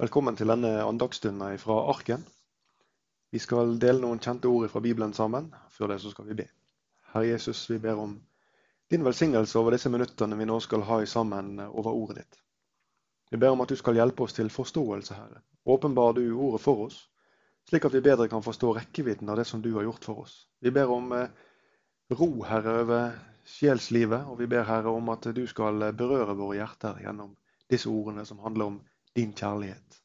Velkommen til denne andagsstunden fra Arken. Vi skal dele noen kjente ord fra Bibelen sammen. Før det så skal vi be. Herre Jesus, vi ber om din velsignelse over disse minuttene vi nå skal ha sammen over ordet ditt. Vi ber om at du skal hjelpe oss til forståelse, Herre. Åpenbar du ordet for oss, slik at vi bedre kan forstå rekkevidden av det som du har gjort for oss. Vi ber om eh, ro, Herre, over sjelslivet, og vi ber, Herre, om at du skal berøre våre hjerter gjennom disse ordene som handler om din kjærlighet.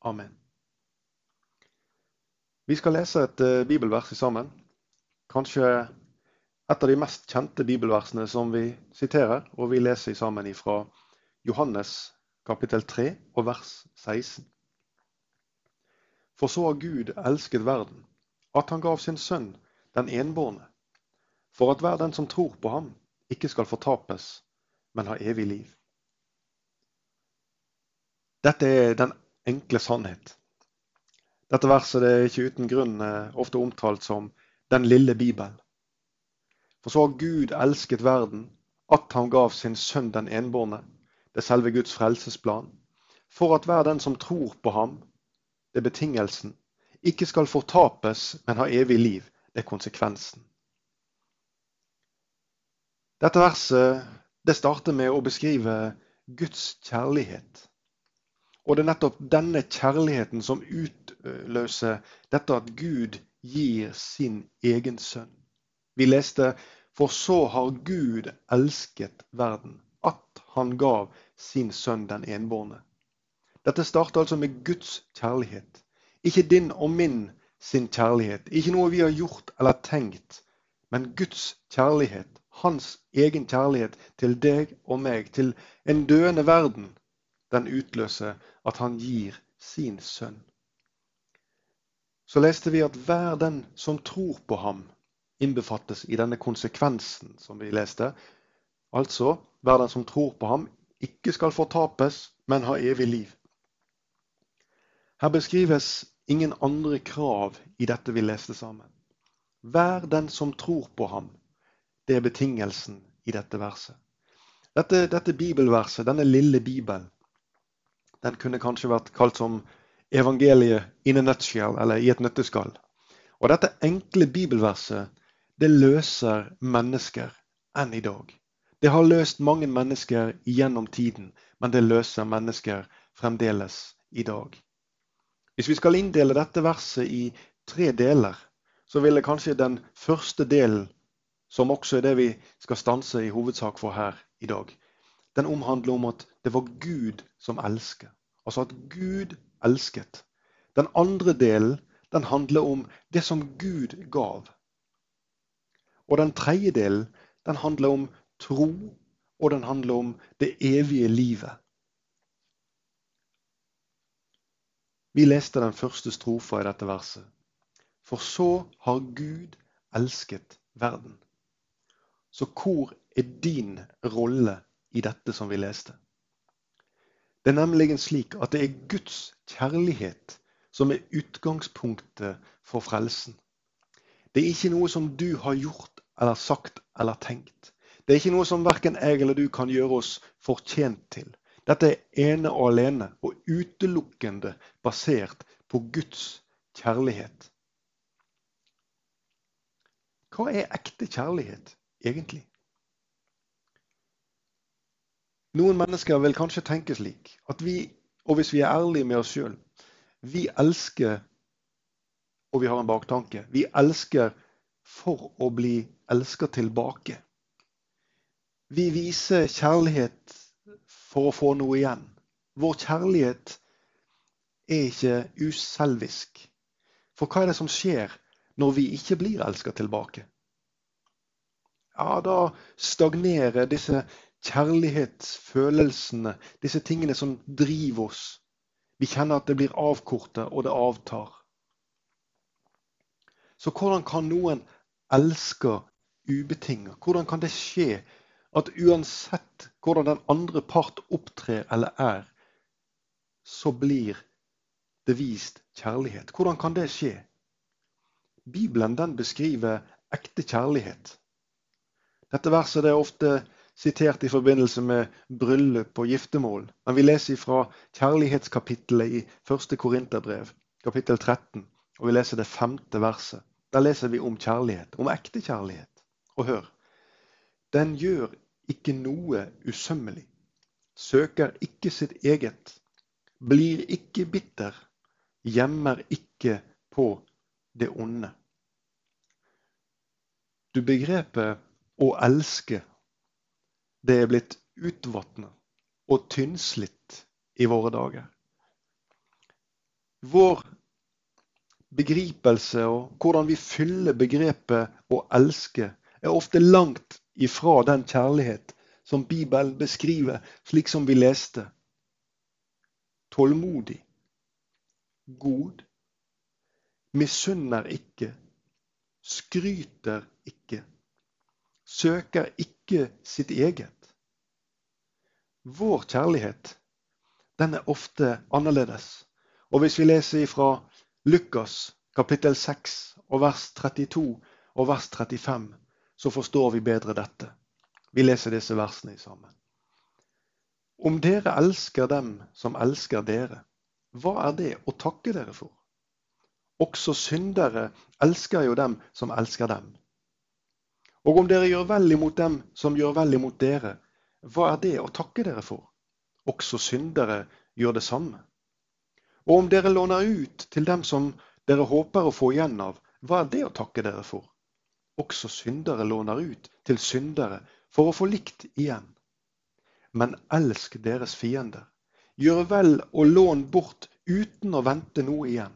Amen. Vi skal lese et uh, bibelvers sammen. Kanskje et av de mest kjente bibelversene som vi siterer, og vi leser sammen fra Johannes kapittel 3 og vers 16. For så har Gud elsket verden, at han gav sin sønn den enbårne, for at hver den som tror på ham, ikke skal fortapes, men ha evig liv. Dette er den enkle sannhet. Dette verset er ikke uten grunn eh, ofte omtalt som 'den lille Bibel'. For så har Gud elsket verden, at han gav sin sønn den enbårne. Det er selve Guds frelsesplan. For at hver den som tror på ham, det er betingelsen, ikke skal fortapes, men ha evig liv. Det er konsekvensen. Dette verset det starter med å beskrive Guds kjærlighet. Og det er nettopp denne kjærligheten som utløser dette at Gud gir sin egen sønn. Vi leste For så har Gud elsket verden, at han gav sin sønn den enbårne. Dette starter altså med Guds kjærlighet. Ikke din og min sin kjærlighet. Ikke noe vi har gjort eller tenkt, men Guds kjærlighet. Hans egen kjærlighet til deg og meg, til en døende verden den utløser at han gir sin sønn. Så leste vi at hver den som tror på ham, innbefattes i denne konsekvensen som vi leste. Altså hver den som tror på ham, ikke skal fortapes, men ha evig liv. Her beskrives ingen andre krav i dette vi leste sammen. Hver den som tror på ham. Det er betingelsen i dette verset. Dette, dette bibelverset, denne lille bibelen, den kunne kanskje vært kalt som evangeliet in a nutshell, eller i et nøtteskall. Og dette enkle bibelverset det løser mennesker enn i dag. Det har løst mange mennesker gjennom tiden, men det løser mennesker fremdeles i dag. Hvis vi skal inndele dette verset i tre deler, så ville kanskje den første delen, som også er det vi skal stanse i hovedsak for her i dag, den omhandler om at det var Gud som elsker. Altså at Gud elsket. Den andre delen den handler om det som Gud gav. Og den tredje delen den handler om tro, og den handler om det evige livet. Vi leste den første strofa i dette verset. For så har Gud elsket verden. Så hvor er din rolle i dette som vi leste. Det er nemlig slik at det er Guds kjærlighet som er utgangspunktet for frelsen. Det er ikke noe som du har gjort eller sagt eller tenkt. Det er ikke noe som verken jeg eller du kan gjøre oss fortjent til. Dette er ene og alene og utelukkende basert på Guds kjærlighet. Hva er ekte kjærlighet egentlig? Noen mennesker vil kanskje tenke slik at vi, og hvis vi er ærlige med oss sjøl, vi elsker og vi har en baktanke. Vi elsker for å bli elska tilbake. Vi viser kjærlighet for å få noe igjen. Vår kjærlighet er ikke uselvisk. For hva er det som skjer når vi ikke blir elska tilbake? Ja, da stagnerer disse kjærlighetsfølelsene, disse tingene som driver oss. Vi kjenner at det blir avkortet, og det avtar. Så hvordan kan noen elske ubetinga? Hvordan kan det skje at uansett hvordan den andre part opptrer eller er, så blir det vist kjærlighet? Hvordan kan det skje? Bibelen den beskriver ekte kjærlighet. Dette verset det er ofte sitert i forbindelse med bryllup og giftermål. Men vi leser fra kjærlighetskapittelet i 1. Korinterbrev, kapittel 13, og vi leser det femte verset. Der leser vi om kjærlighet, om ekte kjærlighet. Og hør. Den gjør ikke noe usømmelig, søker ikke sitt eget, blir ikke bitter, gjemmer ikke på det onde. Du, begrepet å elske det er blitt utvatna og tynnslitt i våre dager. Vår begripelse og hvordan vi fyller begrepet å elske, er ofte langt ifra den kjærlighet som Bibelen beskriver, slik som vi leste. Tålmodig, god, misunner ikke, skryter ikke, søker ikke sitt eget. Vår kjærlighet, den er ofte annerledes. Og hvis vi leser fra Lukas kapittel 6 og vers 32 og vers 35, så forstår vi bedre dette. Vi leser disse versene sammen. Om dere elsker dem som elsker dere, hva er det å takke dere for? Også syndere elsker jo dem som elsker dem. Og om dere gjør vel imot dem som gjør vel imot dere, hva er det å takke dere for? Også syndere gjør det samme. Og om dere låner ut til dem som dere håper å få igjen av, hva er det å takke dere for? Også syndere låner ut til syndere for å få likt igjen. Men elsk deres fiender. Gjør vel og lån bort uten å vente noe igjen.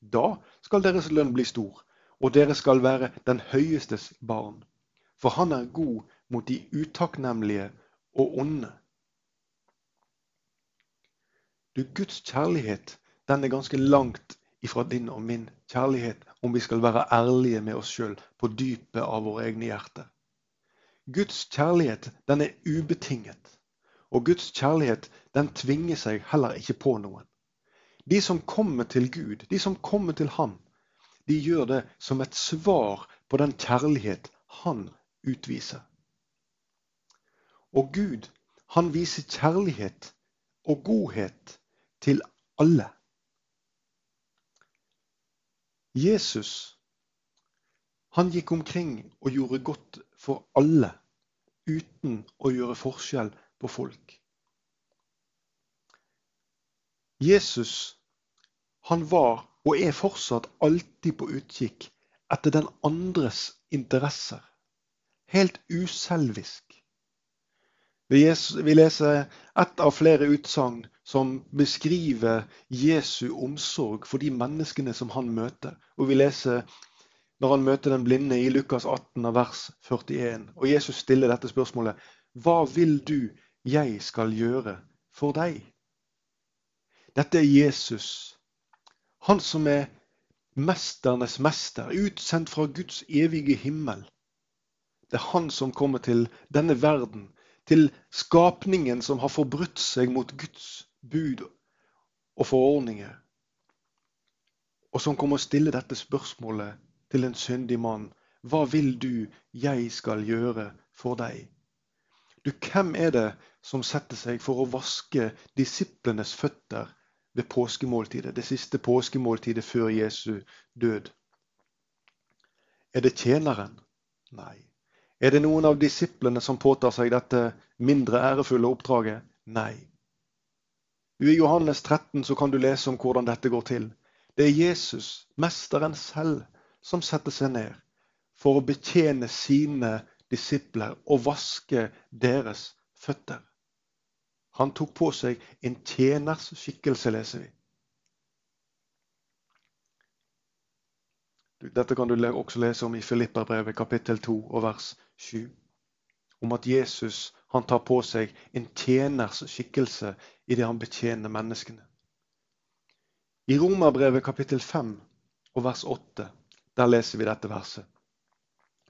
Da skal deres lønn bli stor, og dere skal være den høyestes barn. For han er god mot de utakknemlige og onde. Du, Guds kjærlighet den er ganske langt ifra din og min kjærlighet, om vi skal være ærlige med oss sjøl på dypet av våre egne hjerter. Guds kjærlighet den er ubetinget. Og Guds kjærlighet den tvinger seg heller ikke på noen. De som kommer til Gud, de som kommer til Ham, de gjør det som et svar på den kjærlighet Han utviser. Og Gud, han viser kjærlighet og godhet til alle. Jesus, han gikk omkring og gjorde godt for alle uten å gjøre forskjell på folk. Jesus, han var og er fortsatt alltid på utkikk etter den andres interesser. Helt uselvisk. Vi leser ett av flere utsagn som beskriver Jesu omsorg for de menneskene som han møter. Og vi leser når han møter den blinde i Lukas 18 vers 41. Og Jesus stiller dette spørsmålet. Hva vil du jeg skal gjøre for deg? Dette er Jesus. Han som er mesternes mester, utsendt fra Guds evige himmel. Det er han som kommer til denne verden til skapningen som har forbrutt seg mot Guds bud og forordninger. Og som kommer å stille dette spørsmålet til en syndig mann. Hva vil du jeg skal gjøre for deg? Du, hvem er det som setter seg for å vaske disiplenes føtter ved påskemåltidet, det siste påskemåltidet før Jesu død? Er det tjeneren? Nei. Er det noen av disiplene som påtar seg dette mindre ærefulle oppdraget? Nei. I Johannes 13 så kan du lese om hvordan dette går til. Det er Jesus, mesteren selv, som setter seg ned for å betjene sine disipler og vaske deres føtter. Han tok på seg en tjeners skikkelse, leser vi. Dette kan du også lese om i Filipperbrevet kapittel 2 og vers 7. Om at Jesus han tar på seg en tjeners skikkelse i det han betjener menneskene. I Romerbrevet kapittel 5 og vers 8 der leser vi dette verset.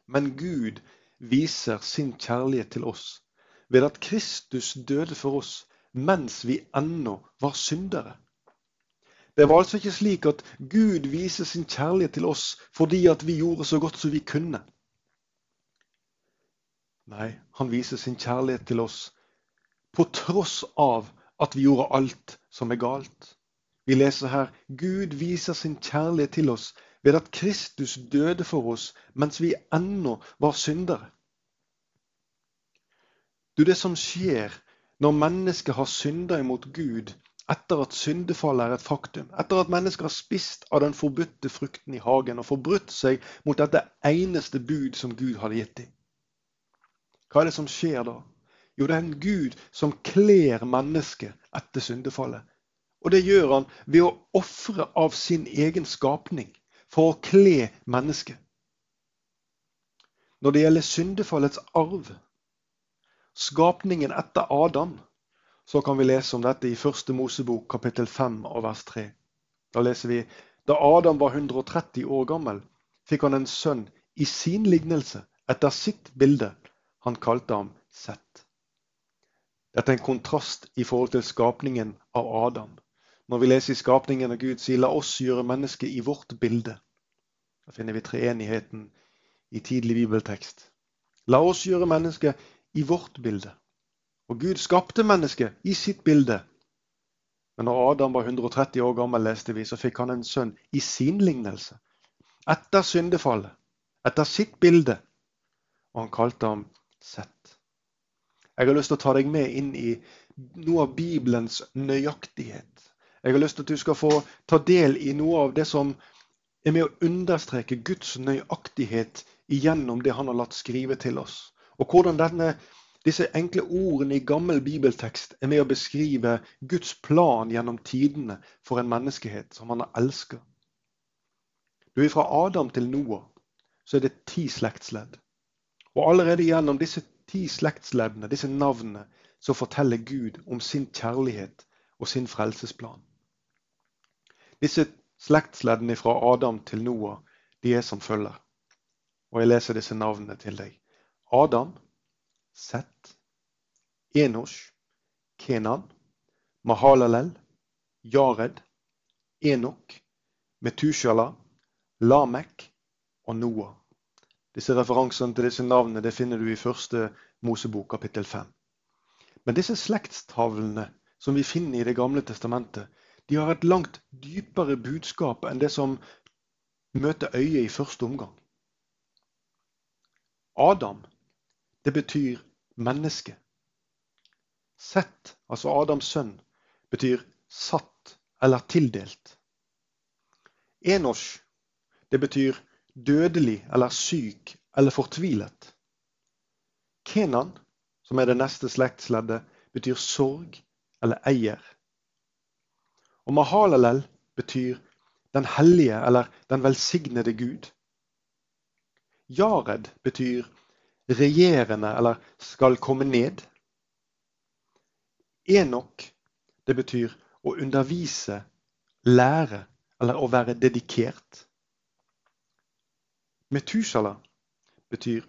Men Gud viser sin kjærlighet til oss ved at Kristus døde for oss mens vi ennå var syndere. Det var altså ikke slik at Gud viser sin kjærlighet til oss fordi at vi gjorde så godt som vi kunne. Nei, han viser sin kjærlighet til oss på tross av at vi gjorde alt som er galt. Vi leser her Gud viser sin kjærlighet til oss ved at Kristus døde for oss mens vi ennå var syndere. Du, Det som skjer når mennesket har synda imot Gud etter at syndefallet er et faktum, etter at mennesker har spist av den forbudte frukten i hagen og forbrutt seg mot dette eneste bud som Gud hadde gitt dem. Hva er det som skjer da? Jo, det er en Gud som kler mennesket etter syndefallet. Og det gjør han ved å ofre av sin egen skapning for å kle mennesket. Når det gjelder syndefallets arv, skapningen etter Adam, så kan vi lese om dette i første Mosebok kapittel 5 og vers 3. Da leser vi da Adam var 130 år gammel, fikk han en sønn i sin lignelse, etter sitt bilde. Han kalte ham Sett. Dette er en kontrast i forhold til skapningen av Adam. Når vi leser i skapningen av Gud sier 'la oss gjøre mennesket i vårt bilde', da finner vi treenigheten i tidlig bibeltekst. La oss gjøre mennesket i vårt bilde. Og Gud skapte mennesket i sitt bilde. Men når Adam var 130 år gammel, leste vi, så fikk han en sønn i sin lignelse. Etter syndefallet. Etter sitt bilde. Og han kalte ham Sett. Jeg har lyst til å ta deg med inn i noe av Bibelens nøyaktighet. Jeg har lyst til at du skal få ta del i noe av det som er med å understreke Guds nøyaktighet igjennom det han har latt skrive til oss. Og hvordan denne, disse enkle ordene i gammel bibeltekst er med å beskrive Guds plan gjennom tidene for en menneskehet som han har elsket. Du er Fra Adam til Noah så er det ti slektsledd. Og allerede gjennom disse ti slektsleddene, disse navnene, så forteller Gud om sin kjærlighet og sin frelsesplan. Disse slektsleddene fra Adam til Noah de er som følger. Og jeg leser disse navnene til deg. Adam, Sett, Enosh, Kenan, Mahalalel, Jared, Enok, Metushala, Lamek og Noah. Disse Referansene til disse navnene det finner du i første Mosebok kapittel 5. Men disse slektstavlene som vi finner i Det gamle testamentet, de har et langt dypere budskap enn det som møter øyet i første omgang. Adam det betyr menneske. Sett, altså Adams sønn, betyr satt eller tildelt. Enosh, det betyr dødelig eller syk eller fortvilet. Kenan, som er det neste slektsleddet, betyr sorg eller eier. Og Mahalalel betyr den hellige eller den velsignede Gud. Jared betyr regjerende eller skal komme ned. Enok, det betyr å undervise, lære eller å være dedikert. Metushala betyr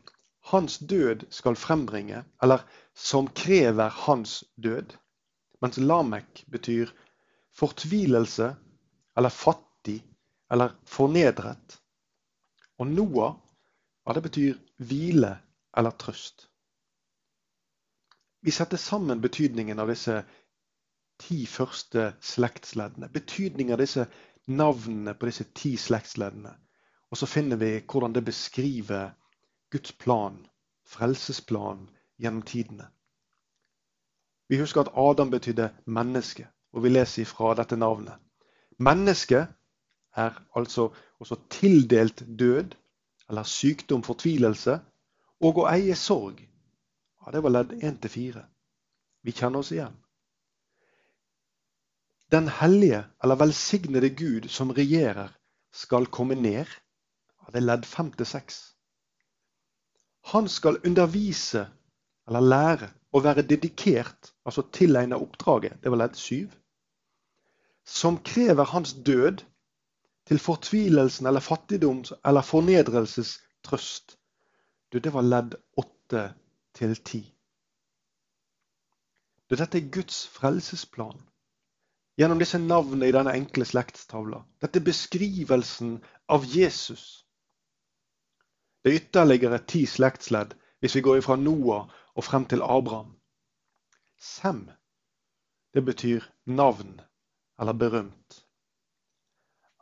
hans død skal frembringe, eller som krever hans død. Mens Lamek betyr fortvilelse eller fattig eller fornedret. Og Noah, ja, det betyr hvile eller trøst. Vi setter sammen betydningen av disse ti første slektsleddene. Betydningen av disse navnene på disse ti slektsleddene. Og så finner vi hvordan det beskriver Guds plan, frelsesplan, gjennom tidene. Vi husker at Adam betydde menneske, og vi leser ifra dette navnet. Menneske er altså også tildelt død eller sykdom, fortvilelse, og å eie sorg. Ja, Det var ledd 1-4. Vi kjenner oss igjen. Den hellige eller velsignede Gud som regjerer, skal komme ned. Ja, det er ledd 5-6. Han skal undervise eller lære å være dedikert, altså tilegne oppdraget. Det var ledd 7. Som krever hans død til fortvilelsen eller fattigdoms eller fornedrelses trøst. Du, det var ledd 8 til 10. Du, dette er Guds frelsesplan. Gjennom disse navnene i denne enkle slektstavla. Dette er beskrivelsen av Jesus. Det er ytterligere ti slektsledd hvis vi går fra Noah og frem til Abraham. Sem, det betyr navn eller berømt.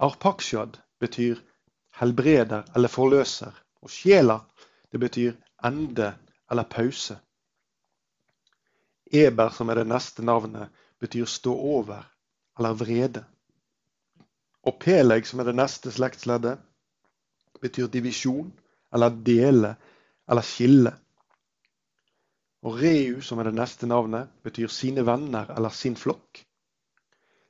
Arpaksjad betyr helbreder eller forløser. Og sjela, det betyr ende eller pause. Eber, som er det neste navnet, betyr stå over eller vrede. Og Peleg, som er det neste slektsleddet, betyr divisjon eller dele eller skille. Og Reu, som er det neste navnet, betyr sine venner eller sin flokk.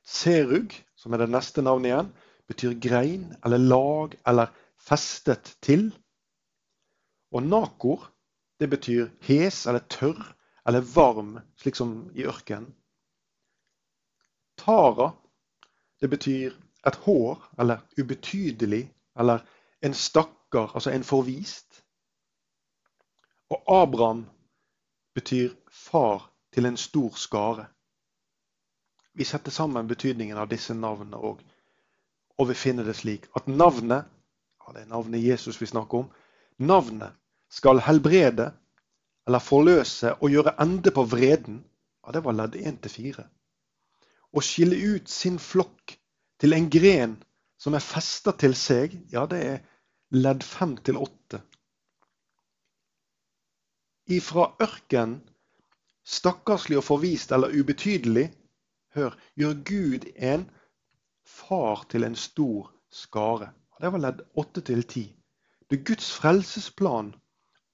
Serug, som er det neste navnet igjen, betyr grein eller lag eller festet til. Og nakor, det betyr hes eller tørr eller varm, slik som i ørkenen. Tara, det betyr et hår eller ubetydelig eller en stakkar, altså en forvist. Og Abraham betyr far til en stor skare. Vi setter sammen betydningen av disse navnene òg. Og vi finner det slik at navnet ja, det er navnet Jesus vi snakker om, navnet skal helbrede eller forløse og gjøre ende på vreden. Ja, det var ledd 1-4. Å skille ut sin flokk til en gren som er festa til seg, ja, det er ledd 5-8 ifra ørken, stakkarslig og forvist eller ubetydelig, hør, gjør Gud en far til en stor skare. Det var ledd 8 10. Det er Guds frelsesplan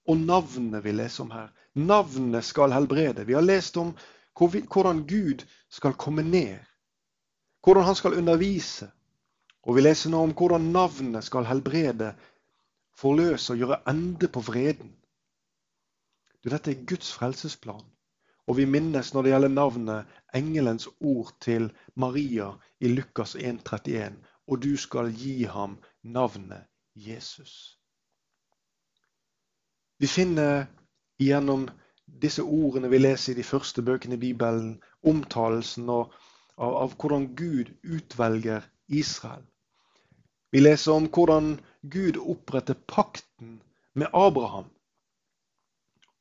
og navnet vi leser om her. Navnet skal helbrede. Vi har lest om hvordan Gud skal komme ned. Hvordan han skal undervise. Og vi leser nå om hvordan navnet skal helbrede, forløse og gjøre ende på vreden. Du, dette er Guds frelsesplan. Og vi minnes når det gjelder navnet, engelens ord til Maria i Lukas 1,31. Og du skal gi ham navnet Jesus. Vi finner gjennom disse ordene vi leser i de første bøkene i Bibelen, omtalelsen av, av hvordan Gud utvelger Israel. Vi leser om hvordan Gud oppretter pakten med Abraham.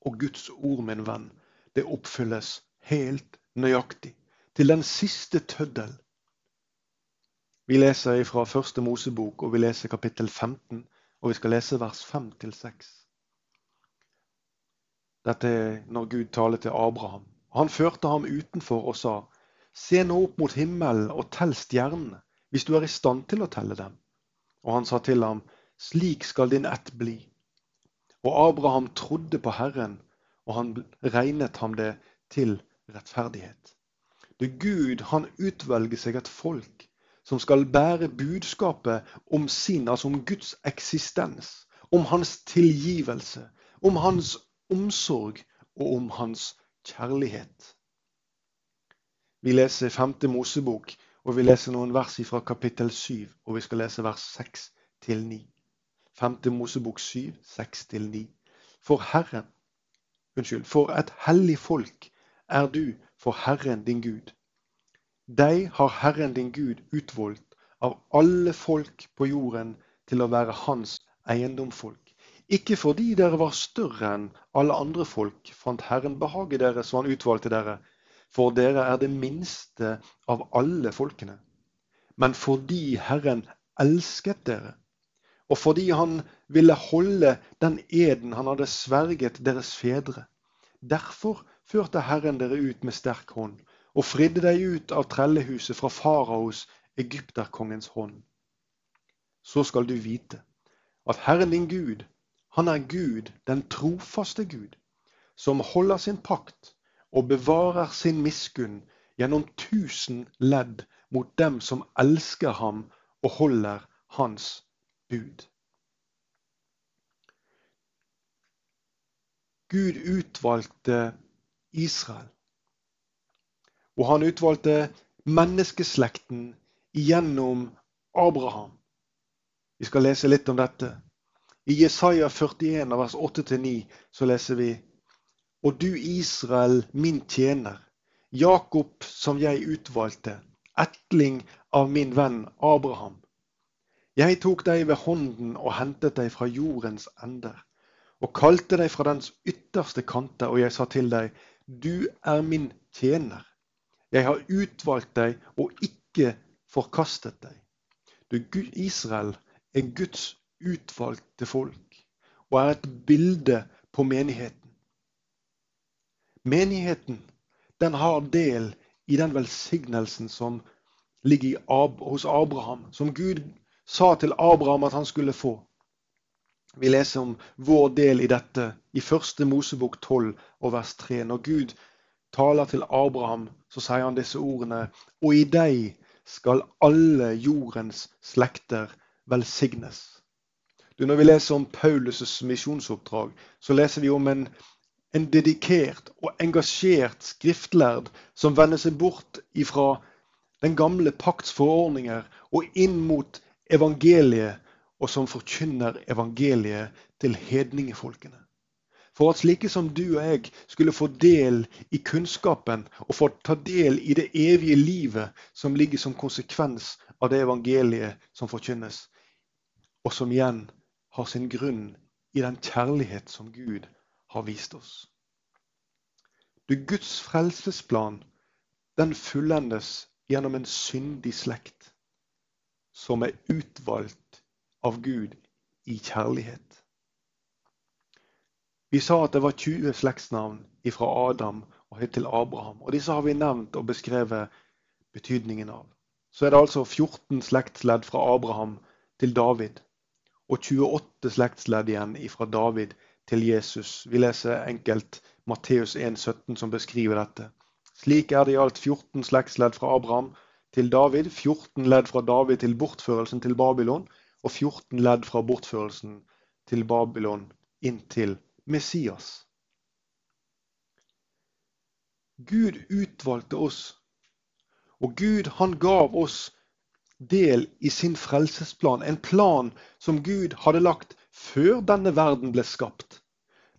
Og Guds ord, min venn, det oppfylles helt nøyaktig. Til den siste tøddel. Vi leser fra første Mosebok, og vi leser kapittel 15, og vi skal lese vers 5-6. Dette er når Gud taler til Abraham. Han førte ham utenfor og sa, Se nå opp mot himmelen og tell stjernene, hvis du er i stand til å telle dem. Og han sa til ham, Slik skal din ett bli. Og Abraham trodde på Herren, og han regnet ham det til rettferdighet. Det Gud han utvelger seg et folk som skal bære budskapet om sin, altså om Guds eksistens, om hans tilgivelse, om hans omsorg og om hans kjærlighet. Vi leser 5. Mosebok, og vi leser noen vers fra kapittel 7, og vi skal lese vers 6 til 9. 5. Mosebok 7, 6-9. For Herren, unnskyld, for et hellig folk er du for Herren din Gud. Deg har Herren din Gud utvalgt av alle folk på jorden til å være hans eiendomsfolk. Ikke fordi dere var større enn alle andre folk, fant Herren behag i dere, så han utvalgte dere, for dere er det minste av alle folkene. Men fordi Herren elsket dere og fordi han ville holde den eden han hadde sverget deres fedre. Derfor førte Herren dere ut med sterk hånd og fridde deg ut av trellehuset fra faraos, egypterkongens hånd. Så skal du vite at Herren din Gud, han er Gud, den trofaste Gud, som holder sin pakt og bevarer sin miskunn gjennom tusen ledd mot dem som elsker ham og holder hans bud. Gud utvalgte Israel. Og han utvalgte menneskeslekten gjennom Abraham. Vi skal lese litt om dette. I Jesaja 41, vers 8-9, så leser vi Og du Israel, min tjener, Jakob som jeg utvalgte, etling av min venn Abraham. Jeg tok deg ved hånden og hentet deg fra jordens ender. og kalte deg fra dens ytterste kanter, og jeg sa til deg, du er min tjener. Jeg har utvalgt deg og ikke forkastet deg. Du, Israel er Guds utvalgte folk og er et bilde på menigheten. Menigheten den har del i den velsignelsen som ligger hos Abraham, som Gud sa til Abraham at han skulle få. Vi leser om vår del i dette i første Mosebok 12 og vers 3. Når Gud taler til Abraham, så sier han disse ordene. Og i deg skal alle jordens slekter velsignes. Du, når vi leser om Paulus' misjonsoppdrag, så leser vi om en, en dedikert og engasjert skriftlærd som vender seg bort ifra den gamle pakts forordninger og inn mot evangeliet og som forkynner evangeliet til hedningefolkene. For at slike som du og jeg skulle få del i kunnskapen og få ta del i det evige livet som ligger som konsekvens av det evangeliet som forkynnes, og som igjen har sin grunn i den kjærlighet som Gud har vist oss. Du, Guds frelsesplan den fullendes gjennom en syndig slekt som er utvalgt av Gud i kjærlighet. Vi sa at det var 20 slektsnavn fra Adam og til Abraham. og Disse har vi nevnt og beskrevet betydningen av. Så er det altså 14 slektsledd fra Abraham til David. Og 28 slektsledd igjen fra David til Jesus. Vi leser enkelt Matteus 1,17 som beskriver dette. Slik er det i alt 14 slektsledd fra Abraham til David, 14 ledd fra David til bortførelsen til Babylon, og 14 ledd fra bortførelsen til Babylon inntil Messias. Gud utvalgte oss, og Gud han gav oss del i sin frelsesplan. En plan som Gud hadde lagt før denne verden ble skapt.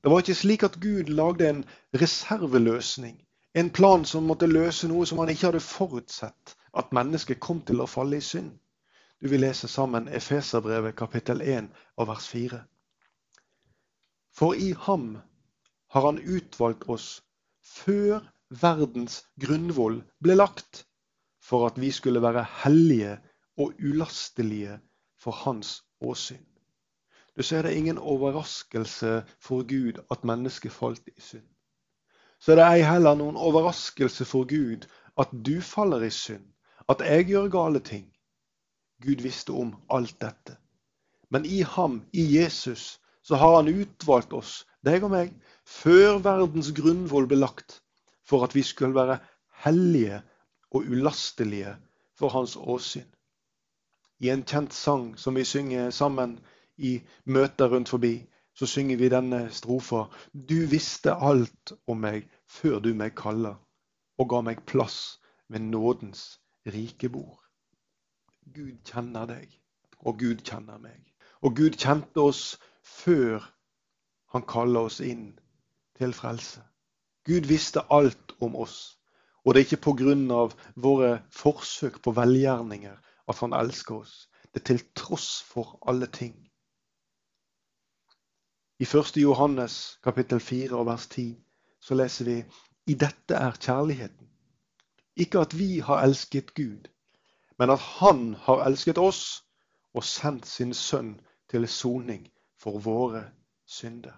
Det var ikke slik at Gud lagde en reserveløsning, en plan som måtte løse noe som han ikke hadde forutsett at mennesket kom til å falle i synd. Du vil lese sammen Efeserbrevet kapittel 1 og vers 4. For i ham har han utvalgt oss før verdens grunnvoll ble lagt, for at vi skulle være hellige og ulastelige for hans åsyn. Du ser det er ingen overraskelse for Gud at mennesket falt i synd. Så er det ei heller noen overraskelse for Gud at du faller i synd, at jeg gjør gale ting. Gud visste om alt dette. Men i ham, i Jesus, så har han utvalgt oss, deg og meg, før verdens grunnvoll ble lagt, for at vi skulle være hellige og ulastelige for hans åsyn. I en kjent sang som vi synger sammen i møter rundt forbi, så synger vi denne strofa. Du visste alt om meg før du meg kaller, og ga meg plass ved nådens rike bord. Gud kjenner deg, og Gud kjenner meg. Og Gud kjente oss før han kaller oss inn til frelse. Gud visste alt om oss. Og det er ikke pga. våre forsøk på velgjerninger at han elsker oss. Det er til tross for alle ting. I 1. Johannes kapittel 4 og vers 10 så leser vi i dette er kjærligheten. Ikke at vi har elsket Gud, men at Han har elsket oss og sendt sin sønn til soning for våre synder.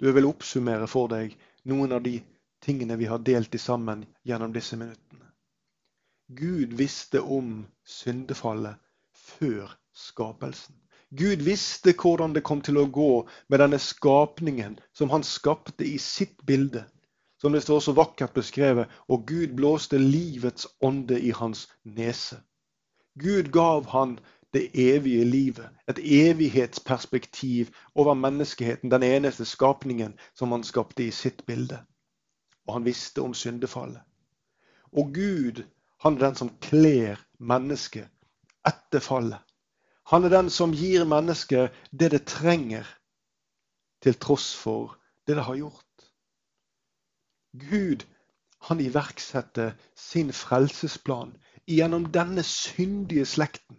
Du vil oppsummere for deg noen av de tingene vi har delt i sammen gjennom disse minuttene. Gud visste om syndefallet før skapelsen. Gud visste hvordan det kom til å gå med denne skapningen som han skapte i sitt bilde som det står så vakkert beskrevet, og Gud blåste livets ånde i hans nese. Gud gav han det evige livet, et evighetsperspektiv over menneskeheten, den eneste skapningen som han skapte i sitt bilde. Og han visste om syndefallet. Og Gud, han er den som kler mennesket etter fallet. Han er den som gir mennesket det det trenger, til tross for det det har gjort. Gud han iverksetter sin frelsesplan gjennom denne syndige slekten.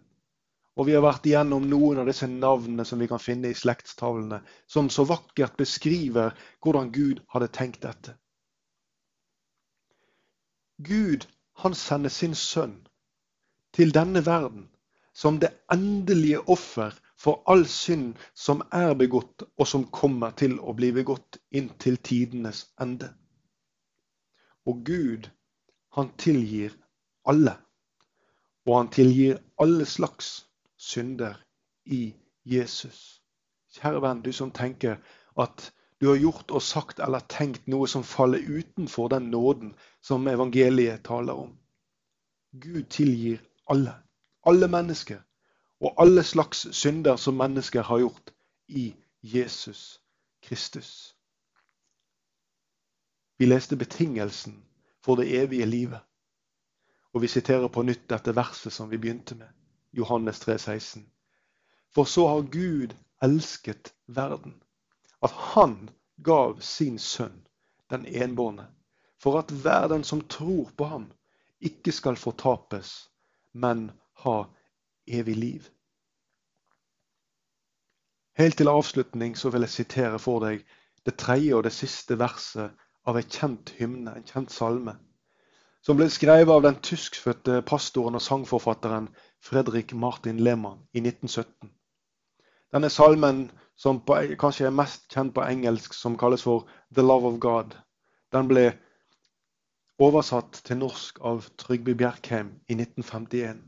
Og vi har vært igjennom noen av disse navnene som vi kan finne i slektstavlene, som så vakkert beskriver hvordan Gud hadde tenkt dette. Gud han sender sin sønn til denne verden som det endelige offer for all synd som er begått, og som kommer til å bli begått inntil tidenes ende. Og Gud, han tilgir alle. Og han tilgir alle slags synder i Jesus. Kjære venn, du som tenker at du har gjort og sagt eller tenkt noe som faller utenfor den nåden som evangeliet taler om. Gud tilgir alle alle mennesker og alle slags synder som mennesker har gjort i Jesus Kristus. Vi leste betingelsen for det evige livet. Og vi siterer på nytt dette verset som vi begynte med, Johannes 3, 16. For så har Gud elsket verden, at han gav sin sønn, den enbårne, for at hver den som tror på ham, ikke skal fortapes, men ha evig liv. Helt til avslutning så vil jeg sitere for deg det tredje og det siste verset av en kjent hymne, en kjent salme, som ble skrevet av den tyskfødte pastoren og sangforfatteren Fredrik Martin Lehmann i 1917. Denne salmen, som på, kanskje er mest kjent på engelsk, som kalles for 'The Love of God', den ble oversatt til norsk av Trygve Bjerkheim i 1951.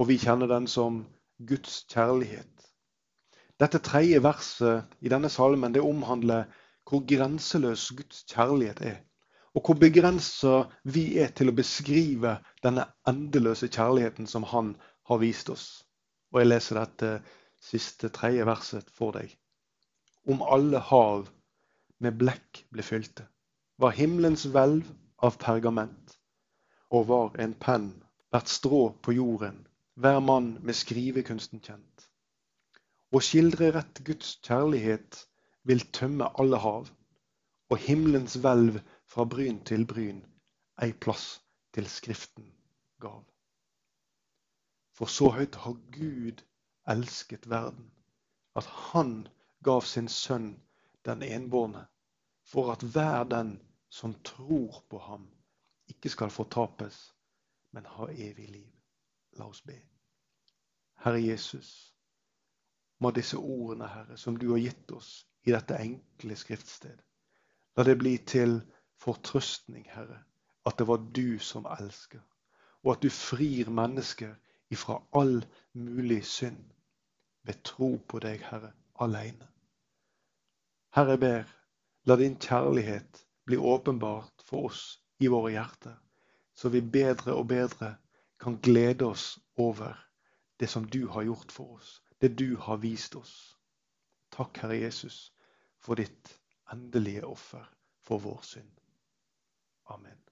Og vi kjenner den som Guds kjærlighet. Dette tredje verset i denne salmen det omhandler hvor grenseløs Guds kjærlighet er. Og hvor begrensa vi er til å beskrive denne endeløse kjærligheten som Han har vist oss. Og jeg leser dette siste tredje verset for deg. Om alle hav med blekk ble fylte, var himmelens hvelv av pergament, og var en penn hvert strå på jorden hver mann med skrivekunsten kjent. Å skildre rett Guds kjærlighet vil tømme alle hav, og himmelens hvelv fra bryn til bryn ei plass til Skriften gav. For så høyt har Gud elsket verden, at Han gav sin sønn den enbårne, for at hver den som tror på ham, ikke skal fortapes, men ha evig liv. La oss be. Herre Jesus, må disse ordene, Herre, som du har gitt oss i dette enkle skriftsted, la det bli til fortrøstning, Herre, at det var du som elsker, og at du frir mennesker ifra all mulig synd ved tro på deg, Herre, alene. Herre, jeg ber, la din kjærlighet bli åpenbart for oss i våre hjerter, så vi bedre og bedre kan glede oss over det som du har gjort for oss, det du har vist oss. Takk, Herre Jesus, for ditt endelige offer for vår synd. Amen.